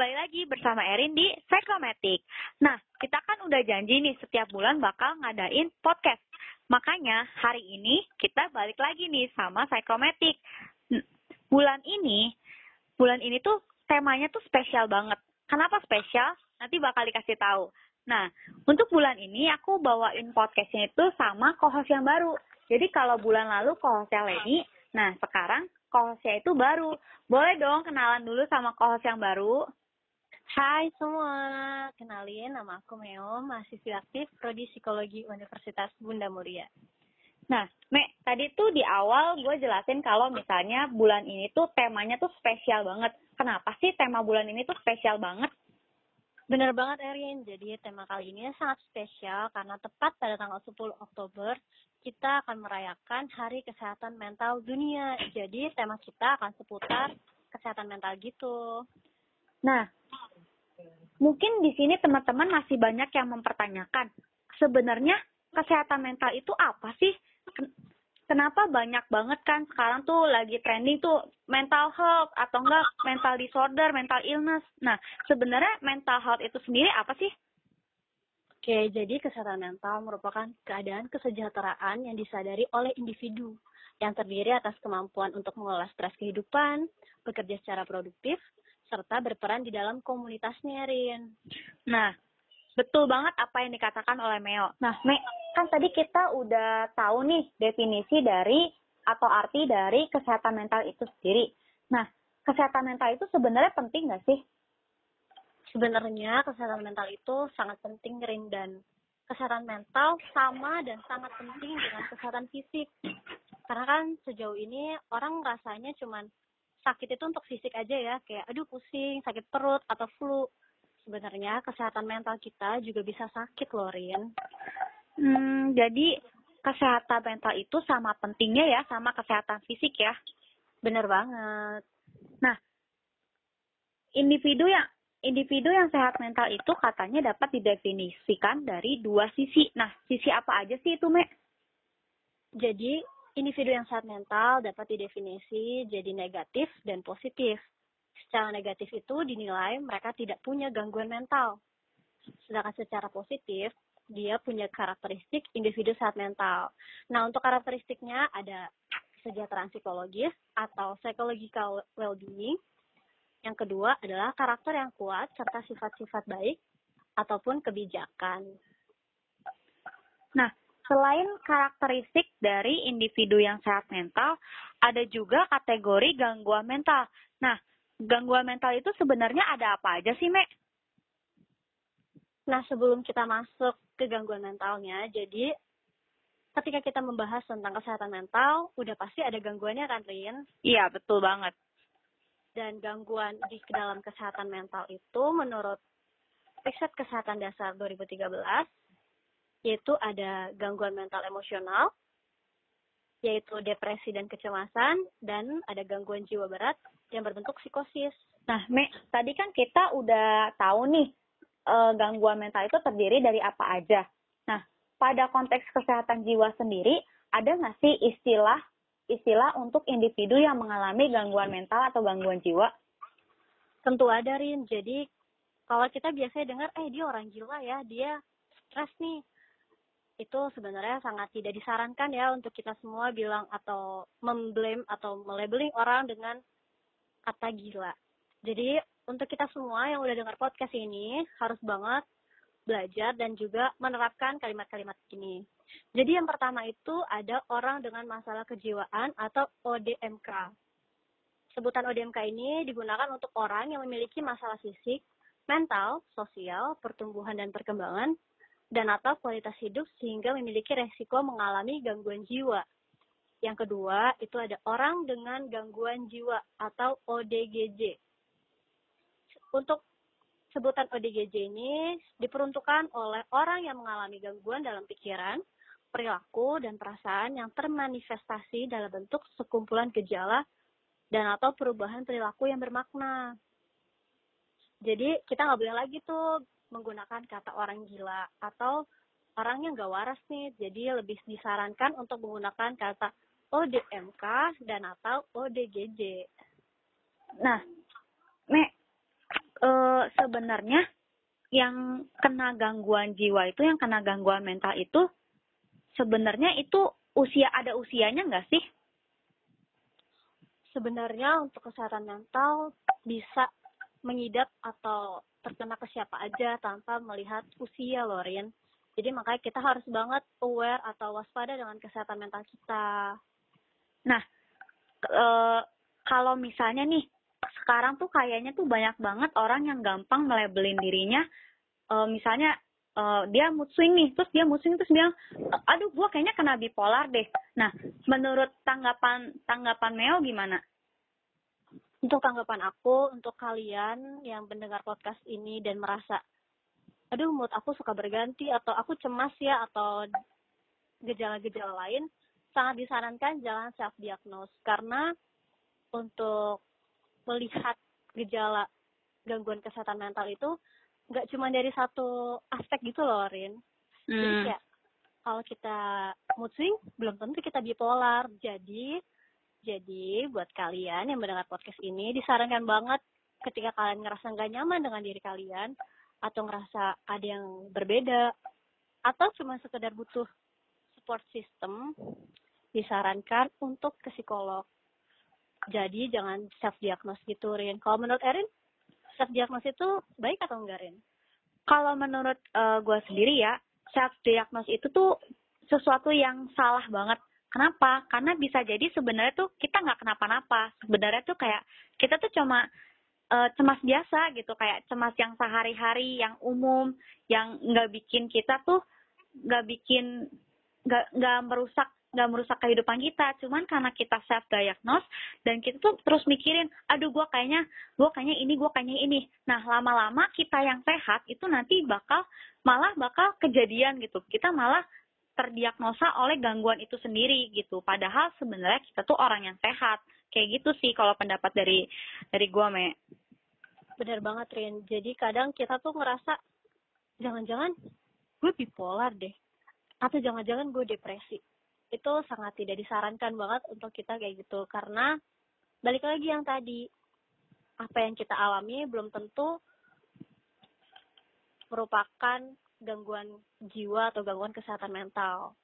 kembali lagi bersama Erin di Psychomatic. Nah, kita kan udah janji nih setiap bulan bakal ngadain podcast. Makanya hari ini kita balik lagi nih sama Psychomatic. Bulan ini, bulan ini tuh temanya tuh spesial banget. Kenapa spesial? Nanti bakal dikasih tahu. Nah, untuk bulan ini aku bawain podcastnya itu sama co-host yang baru. Jadi kalau bulan lalu co-hostnya Leni, nah sekarang co-hostnya itu baru. Boleh dong kenalan dulu sama co-host yang baru. Hai semua, kenalin nama aku Meo, mahasiswi aktif Prodi Psikologi Universitas Bunda Muria. Nah, Mek, tadi tuh di awal gue jelasin kalau misalnya bulan ini tuh temanya tuh spesial banget. Kenapa sih tema bulan ini tuh spesial banget? Bener banget Erin, jadi tema kali ini sangat spesial karena tepat pada tanggal 10 Oktober kita akan merayakan Hari Kesehatan Mental Dunia. Jadi tema kita akan seputar kesehatan mental gitu. Nah, mungkin di sini teman-teman masih banyak yang mempertanyakan, sebenarnya kesehatan mental itu apa sih? Ken- Kenapa banyak banget kan sekarang tuh lagi trending tuh mental health atau enggak mental disorder, mental illness. Nah, sebenarnya mental health itu sendiri apa sih? Oke, jadi kesehatan mental merupakan keadaan kesejahteraan yang disadari oleh individu yang terdiri atas kemampuan untuk mengelola stres kehidupan, bekerja secara produktif, serta berperan di dalam komunitasnya, Rin. Nah, betul banget apa yang dikatakan oleh Meo. Nah, Me, kan tadi kita udah tahu nih definisi dari atau arti dari kesehatan mental itu sendiri. Nah, kesehatan mental itu sebenarnya penting nggak sih? Sebenarnya kesehatan mental itu sangat penting, Rin, dan kesehatan mental sama dan sangat penting dengan kesehatan fisik. Karena kan sejauh ini orang rasanya cuman sakit itu untuk fisik aja ya, kayak aduh pusing, sakit perut, atau flu. Sebenarnya kesehatan mental kita juga bisa sakit loh, Rin. Hmm, jadi kesehatan mental itu sama pentingnya ya sama kesehatan fisik ya. Bener banget. Nah, individu yang individu yang sehat mental itu katanya dapat didefinisikan dari dua sisi. Nah, sisi apa aja sih itu, Mek? Jadi, individu yang sehat mental dapat didefinisi jadi negatif dan positif. Secara negatif itu dinilai mereka tidak punya gangguan mental. Sedangkan secara positif, dia punya karakteristik individu sehat mental. Nah, untuk karakteristiknya ada kesejahteraan psikologis atau psychological well-being. Yang kedua adalah karakter yang kuat serta sifat-sifat baik ataupun kebijakan. Nah, selain karakteristik dari individu yang sehat mental, ada juga kategori gangguan mental. Nah, gangguan mental itu sebenarnya ada apa aja sih, Mek? Nah, sebelum kita masuk ke gangguan mentalnya, jadi ketika kita membahas tentang kesehatan mental, udah pasti ada gangguannya kan, Rin? Iya, betul banget. Dan gangguan di dalam kesehatan mental itu menurut riset kesehatan dasar 2013, yaitu ada gangguan mental emosional, yaitu depresi dan kecemasan, dan ada gangguan jiwa berat yang berbentuk psikosis. Nah, Mek, tadi kan kita udah tahu nih eh, gangguan mental itu terdiri dari apa aja. Nah, pada konteks kesehatan jiwa sendiri, ada nggak sih istilah istilah untuk individu yang mengalami gangguan mental atau gangguan jiwa? Tentu ada, Rin. Jadi, kalau kita biasanya dengar, eh dia orang gila ya, dia stres nih. Itu sebenarnya sangat tidak disarankan ya untuk kita semua bilang atau memblame atau melabeling orang dengan kata gila. Jadi, untuk kita semua yang udah dengar podcast ini, harus banget belajar dan juga menerapkan kalimat-kalimat ini. Jadi yang pertama itu ada orang dengan masalah kejiwaan atau ODMK. Sebutan ODMK ini digunakan untuk orang yang memiliki masalah fisik, mental, sosial, pertumbuhan dan perkembangan, dan atau kualitas hidup sehingga memiliki resiko mengalami gangguan jiwa. Yang kedua, itu ada orang dengan gangguan jiwa atau ODGJ. Untuk sebutan ODGJ ini diperuntukkan oleh orang yang mengalami gangguan dalam pikiran, perilaku, dan perasaan yang termanifestasi dalam bentuk sekumpulan gejala dan atau perubahan perilaku yang bermakna. Jadi kita nggak boleh lagi tuh menggunakan kata orang gila atau orang yang gak waras nih. Jadi lebih disarankan untuk menggunakan kata ODMK dan atau ODGJ. Nah, Mek, eh, sebenarnya yang kena gangguan jiwa itu, yang kena gangguan mental itu, sebenarnya itu usia ada usianya nggak sih? Sebenarnya untuk kesehatan mental bisa mengidap atau terkena ke siapa aja tanpa melihat usia loh Rin. Jadi makanya kita harus banget aware atau waspada dengan kesehatan mental kita. Nah, e, kalau misalnya nih sekarang tuh kayaknya tuh banyak banget orang yang gampang melabelin dirinya e, misalnya e, dia mood swing nih, terus dia mood swing terus bilang, aduh gua kayaknya kena bipolar deh. Nah, menurut tanggapan tanggapan Meo gimana? Untuk tanggapan aku, untuk kalian yang mendengar podcast ini dan merasa, aduh mood aku suka berganti, atau aku cemas ya, atau gejala-gejala lain, sangat disarankan jangan self-diagnose. Karena untuk melihat gejala gangguan kesehatan mental itu, nggak cuma dari satu aspek gitu loh, Rin. Hmm. Jadi kayak, kalau kita mood swing, belum tentu kita bipolar. Jadi, jadi buat kalian yang mendengar podcast ini disarankan banget ketika kalian ngerasa nggak nyaman dengan diri kalian atau ngerasa ada yang berbeda atau cuma sekedar butuh support system disarankan untuk ke psikolog. Jadi jangan self diagnose gitu Rin. Kalau menurut Erin self diagnose itu baik atau enggak Rin? Kalau menurut uh, eh, gue sendiri ya self diagnose itu tuh sesuatu yang salah banget Kenapa? Karena bisa jadi sebenarnya tuh kita nggak kenapa-napa. Sebenarnya tuh kayak kita tuh cuma uh, cemas biasa gitu, kayak cemas yang sehari-hari, yang umum, yang nggak bikin kita tuh nggak bikin nggak nggak merusak nggak merusak kehidupan kita cuman karena kita self diagnose dan kita tuh terus mikirin aduh gue kayaknya gue kayaknya ini gue kayaknya ini nah lama-lama kita yang sehat itu nanti bakal malah bakal kejadian gitu kita malah terdiagnosa oleh gangguan itu sendiri gitu. Padahal sebenarnya kita tuh orang yang sehat. Kayak gitu sih kalau pendapat dari dari gua, Me. Bener banget, Rin. Jadi kadang kita tuh ngerasa jangan-jangan gue bipolar deh. Atau jangan-jangan gue depresi. Itu sangat tidak disarankan banget untuk kita kayak gitu. Karena balik lagi yang tadi, apa yang kita alami belum tentu merupakan gangguan jiwa atau gangguan kesehatan mental.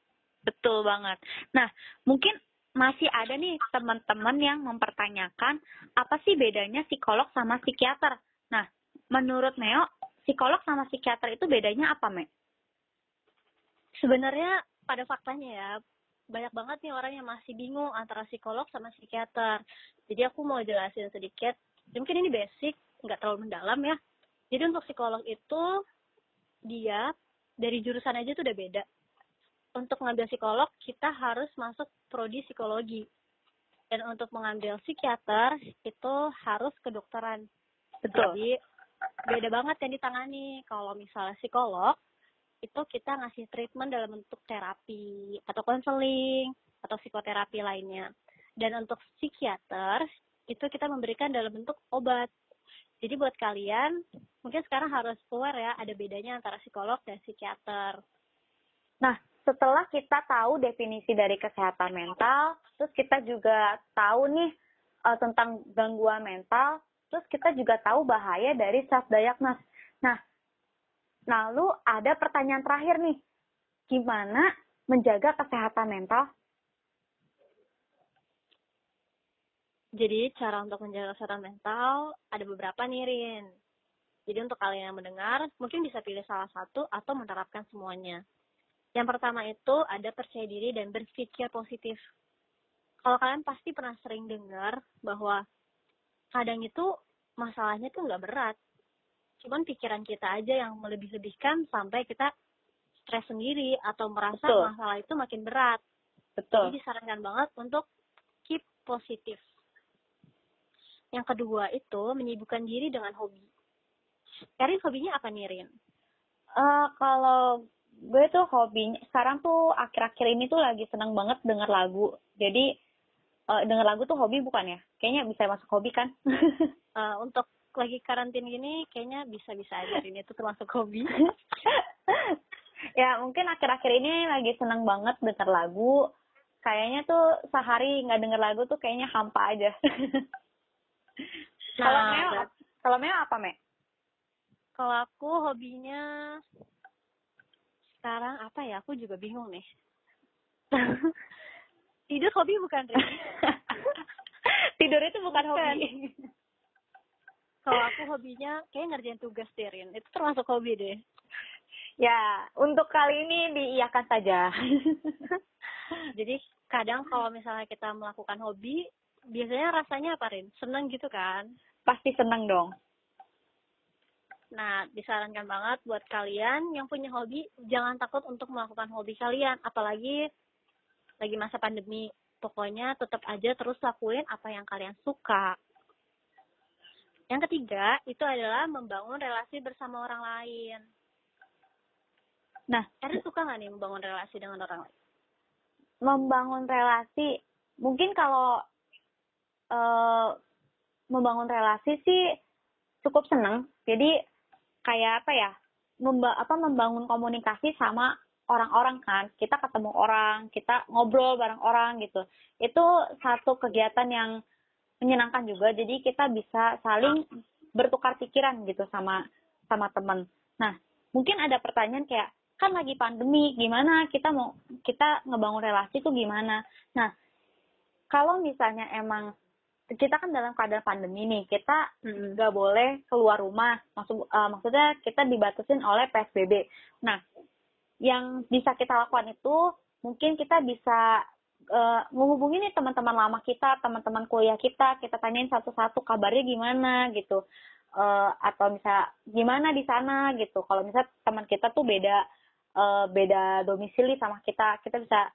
Betul banget. Nah, mungkin masih ada nih teman-teman yang mempertanyakan apa sih bedanya psikolog sama psikiater. Nah, menurut Neo, psikolog sama psikiater itu bedanya apa, Me? Sebenarnya pada faktanya ya, banyak banget nih orang yang masih bingung antara psikolog sama psikiater. Jadi aku mau jelasin sedikit, mungkin ini basic, nggak terlalu mendalam ya. Jadi untuk psikolog itu dia dari jurusan aja tuh udah beda. Untuk mengambil psikolog, kita harus masuk prodi psikologi. Dan untuk mengambil psikiater, itu harus kedokteran. Betul. Jadi, beda banget yang ditangani. Kalau misalnya psikolog, itu kita ngasih treatment dalam bentuk terapi, atau konseling, atau psikoterapi lainnya. Dan untuk psikiater, itu kita memberikan dalam bentuk obat. Jadi buat kalian, mungkin sekarang harus aware ya, ada bedanya antara psikolog dan psikiater. Nah, setelah kita tahu definisi dari kesehatan mental, terus kita juga tahu nih uh, tentang gangguan mental, terus kita juga tahu bahaya dari self diagnosis. Nah, lalu ada pertanyaan terakhir nih, gimana menjaga kesehatan mental? Jadi cara untuk menjaga kesehatan mental ada beberapa nih Rin. Jadi untuk kalian yang mendengar, mungkin bisa pilih salah satu atau menerapkan semuanya. Yang pertama itu ada percaya diri dan berpikir positif. Kalau kalian pasti pernah sering dengar bahwa kadang itu masalahnya tuh nggak berat. Cuman pikiran kita aja yang melebih-lebihkan sampai kita stres sendiri atau merasa Betul. masalah itu makin berat. Betul. Jadi disarankan banget untuk keep positif yang kedua itu menyibukkan diri dengan hobi. Erin hobinya apa nih Rin? Uh, kalau gue tuh hobinya sekarang tuh akhir-akhir ini tuh lagi seneng banget denger lagu. Jadi uh, denger lagu tuh hobi bukan ya? Kayaknya bisa masuk hobi kan? uh, untuk lagi karantin gini kayaknya bisa-bisa aja ini tuh termasuk hobi. ya mungkin akhir-akhir ini lagi seneng banget denger lagu. Kayaknya tuh sehari nggak denger lagu tuh kayaknya hampa aja. Nah, kalau Meo, kalau Meo apa, Me? Kalau aku hobinya sekarang apa ya? Aku juga bingung nih. Tidur hobi bukan, Rin? Tidur itu bukan, Bukan. hobi. Kalau aku hobinya kayak ngerjain tugas deh, Rin. Itu termasuk hobi deh. ya, untuk kali ini diiyakan saja. Jadi kadang kalau misalnya kita melakukan hobi, biasanya rasanya apa, Rin? Seneng gitu kan? Pasti seneng dong. Nah, disarankan banget buat kalian yang punya hobi, jangan takut untuk melakukan hobi kalian. Apalagi lagi masa pandemi. Pokoknya tetap aja terus lakuin apa yang kalian suka. Yang ketiga, itu adalah membangun relasi bersama orang lain. Nah, Erin suka nggak nih membangun relasi dengan orang lain? membangun relasi, mungkin kalau eh membangun relasi sih cukup seneng. Jadi kayak apa ya? Memba apa membangun komunikasi sama orang-orang kan. Kita ketemu orang, kita ngobrol bareng orang gitu. Itu satu kegiatan yang menyenangkan juga. Jadi kita bisa saling bertukar pikiran gitu sama sama teman. Nah, mungkin ada pertanyaan kayak kan lagi pandemi, gimana kita mau kita ngebangun relasi tuh gimana? Nah, kalau misalnya emang kita kan dalam keadaan pandemi nih, kita nggak boleh keluar rumah. Maksud eh, maksudnya kita dibatasin oleh PSBB. Nah, yang bisa kita lakukan itu mungkin kita bisa eh, menghubungi nih teman-teman lama kita, teman-teman kuliah kita, kita tanyain satu-satu kabarnya gimana gitu. Eh, atau misal gimana di sana gitu. Kalau misal teman kita tuh beda eh, beda domisili sama kita, kita bisa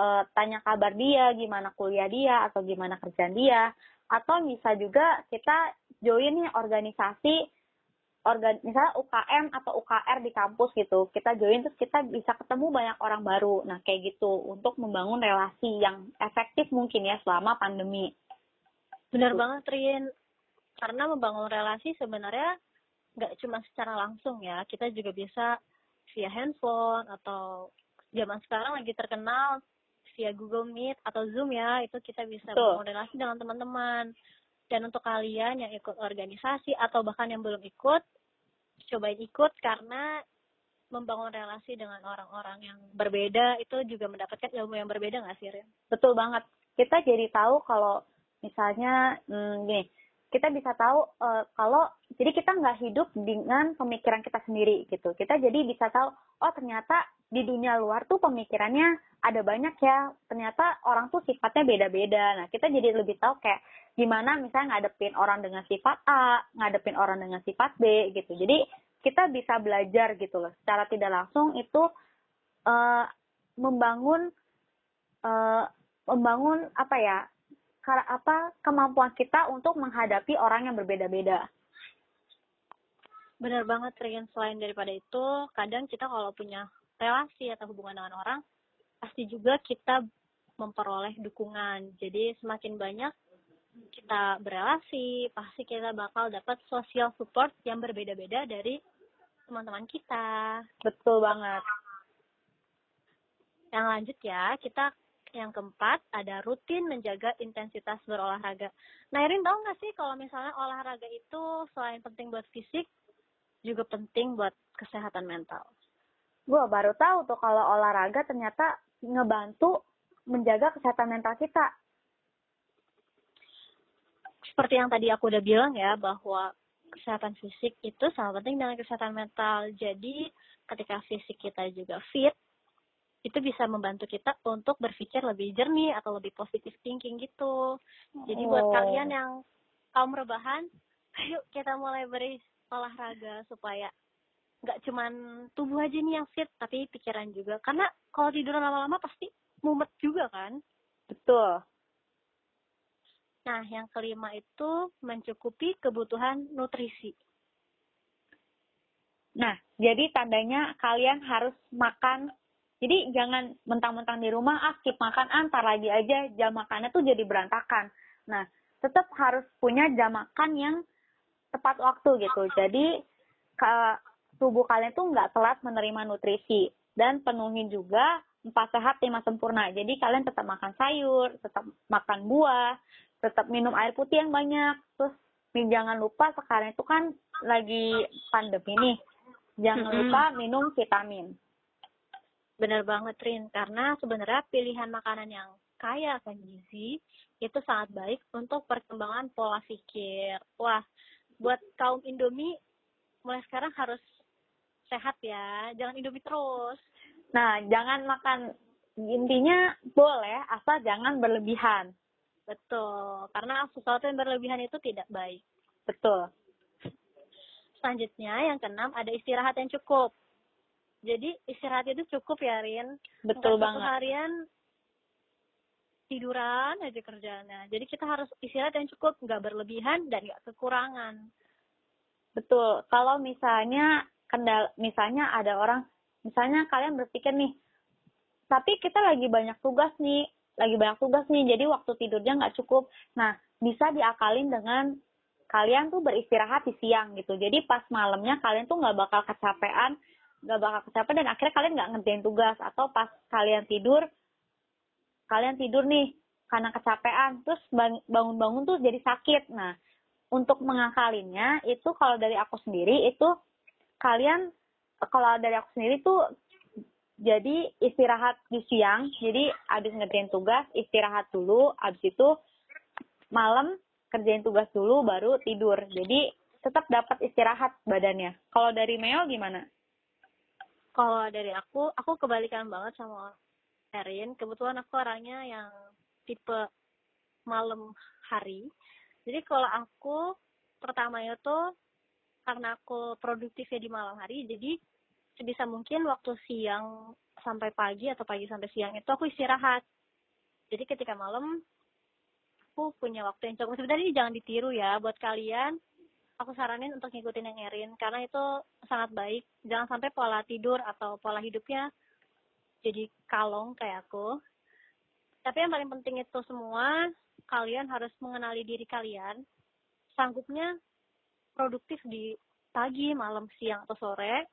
eh, tanya kabar dia, gimana kuliah dia atau gimana kerjaan dia. Atau bisa juga kita join nih organisasi organ misalnya UKM atau UKR di kampus gitu kita join terus kita bisa ketemu banyak orang baru nah kayak gitu untuk membangun relasi yang efektif mungkin ya selama pandemi Benar banget, Rin. Karena membangun relasi sebenarnya nggak cuma secara langsung ya. Kita juga bisa via handphone atau zaman sekarang lagi terkenal via Google Meet atau Zoom ya. Itu kita bisa relasi dengan teman-teman. Dan untuk kalian yang ikut organisasi atau bahkan yang belum ikut, cobain ikut karena membangun relasi dengan orang-orang yang berbeda itu juga mendapatkan ilmu yang berbeda nggak sih, Rin? betul banget kita jadi tahu kalau misalnya hmm, gini kita bisa tahu eh, kalau jadi kita nggak hidup dengan pemikiran kita sendiri gitu. Kita jadi bisa tahu oh ternyata di dunia luar tuh pemikirannya ada banyak ya. Ternyata orang tuh sifatnya beda-beda. Nah kita jadi lebih tahu kayak gimana misalnya ngadepin orang dengan sifat A ngadepin orang dengan sifat B gitu. Jadi kita bisa belajar gitu loh. Secara tidak langsung itu eh, membangun eh, membangun apa ya apa kemampuan kita untuk menghadapi orang yang berbeda-beda. Benar banget, Rin. Selain daripada itu, kadang kita kalau punya relasi atau hubungan dengan orang, pasti juga kita memperoleh dukungan. Jadi semakin banyak kita berelasi, pasti kita bakal dapat social support yang berbeda-beda dari teman-teman kita. Betul banget. Yang lanjut ya, kita yang keempat ada rutin menjaga intensitas berolahraga. Nah, Irin tahu nggak sih kalau misalnya olahraga itu selain penting buat fisik, juga penting buat kesehatan mental. Gua baru tahu tuh kalau olahraga ternyata ngebantu menjaga kesehatan mental kita. Seperti yang tadi aku udah bilang ya, bahwa kesehatan fisik itu sangat penting dengan kesehatan mental. Jadi, ketika fisik kita juga fit, itu bisa membantu kita untuk berpikir lebih jernih atau lebih positive thinking gitu. Jadi buat Oh. kalian yang kaum rebahan, ayo kita mulai beri olahraga supaya nggak cuman tubuh aja nih yang fit, tapi pikiran juga. Karena kalau tiduran lama-lama pasti mumet juga kan. Betul. Nah, yang kelima itu mencukupi kebutuhan nutrisi. Nah, jadi tandanya kalian harus makan. Jadi jangan mentang-mentang di rumah ah skip makan antar lagi aja jam makannya tuh jadi berantakan. Nah, tetap harus punya jam makan yang tepat waktu gitu. Jadi ke tubuh kalian tuh nggak telat menerima nutrisi dan penuhi juga empat sehat lima sempurna. Jadi kalian tetap makan sayur, tetap makan buah, tetap minum air putih yang banyak, terus jangan lupa sekarang itu kan lagi pandemi nih. Jangan lupa minum vitamin. Bener banget, Rin. Karena sebenarnya pilihan makanan yang kaya akan gizi itu sangat baik untuk perkembangan pola pikir. Wah, buat kaum Indomie mulai sekarang harus sehat ya. Jangan Indomie terus. Nah, jangan makan intinya boleh asal jangan berlebihan. Betul. Karena sesuatu yang berlebihan itu tidak baik. Betul. Selanjutnya, yang keenam ada istirahat yang cukup. Jadi istirahat itu cukup ya, Rin. Betul Bukan banget. Harian tiduran aja kerjanya. Jadi kita harus istirahat yang cukup, nggak berlebihan dan nggak kekurangan. Betul. Kalau misalnya kendala, misalnya ada orang, misalnya kalian berpikir nih, tapi kita lagi banyak tugas nih, lagi banyak tugas nih, jadi waktu tidurnya nggak cukup. Nah, bisa diakalin dengan kalian tuh beristirahat di siang gitu. Jadi pas malamnya kalian tuh nggak bakal kecapean, nggak bakal kecapean dan akhirnya kalian nggak ngerjain tugas. Atau pas kalian tidur, kalian tidur nih karena kecapean, terus bang- bangun-bangun tuh jadi sakit. Nah, untuk mengakalinnya itu kalau dari aku sendiri itu kalian kalau dari aku sendiri tuh jadi istirahat di siang. Jadi abis ngerjain tugas istirahat dulu. Abis itu malam kerjain tugas dulu baru tidur. Jadi tetap dapat istirahat badannya. Kalau dari Meo gimana Kalau dari aku, aku kebalikan banget sama Erin. Kebetulan aku orangnya yang tipe malam hari. Jadi kalau aku pertama itu karena aku produktifnya di malam hari, jadi sebisa mungkin waktu siang sampai pagi atau pagi sampai siang itu aku istirahat. Jadi ketika malam aku punya waktu yang cukup. Sebenarnya ini jangan ditiru ya buat kalian. Aku saranin untuk ngikutin yang Erin karena itu sangat baik. Jangan sampai pola tidur atau pola hidupnya jadi kalong kayak aku. Tapi yang paling penting itu semua, kalian harus mengenali diri kalian. Sanggupnya produktif di pagi, malam, siang, atau sore.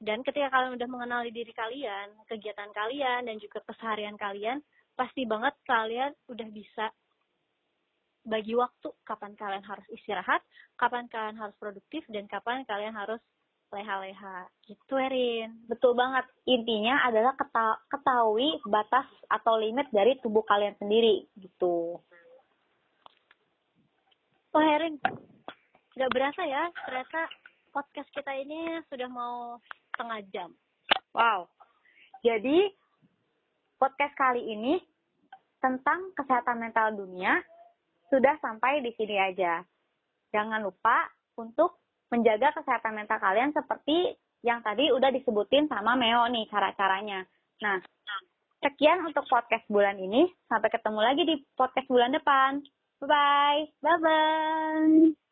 Dan ketika kalian udah mengenali diri kalian, kegiatan kalian, dan juga keseharian kalian, pasti banget kalian udah bisa bagi waktu kapan kalian harus istirahat, kapan kalian harus produktif, dan kapan kalian harus leha-leha. Gitu, Erin. betul banget intinya adalah keta- ketahui batas atau limit dari tubuh kalian sendiri gitu Oh, Erin. Gak berasa ya, ternyata podcast kita ini sudah mau setengah jam. Wow. Jadi podcast kali ini tentang kesehatan mental dunia sudah sampai di sini aja. Jangan lupa untuk menjaga kesehatan mental kalian seperti yang tadi udah disebutin sama Meo nih cara-caranya. Nah, sekian untuk podcast bulan ini. Sampai ketemu lagi di podcast bulan depan. Bye-bye. Bye-bye.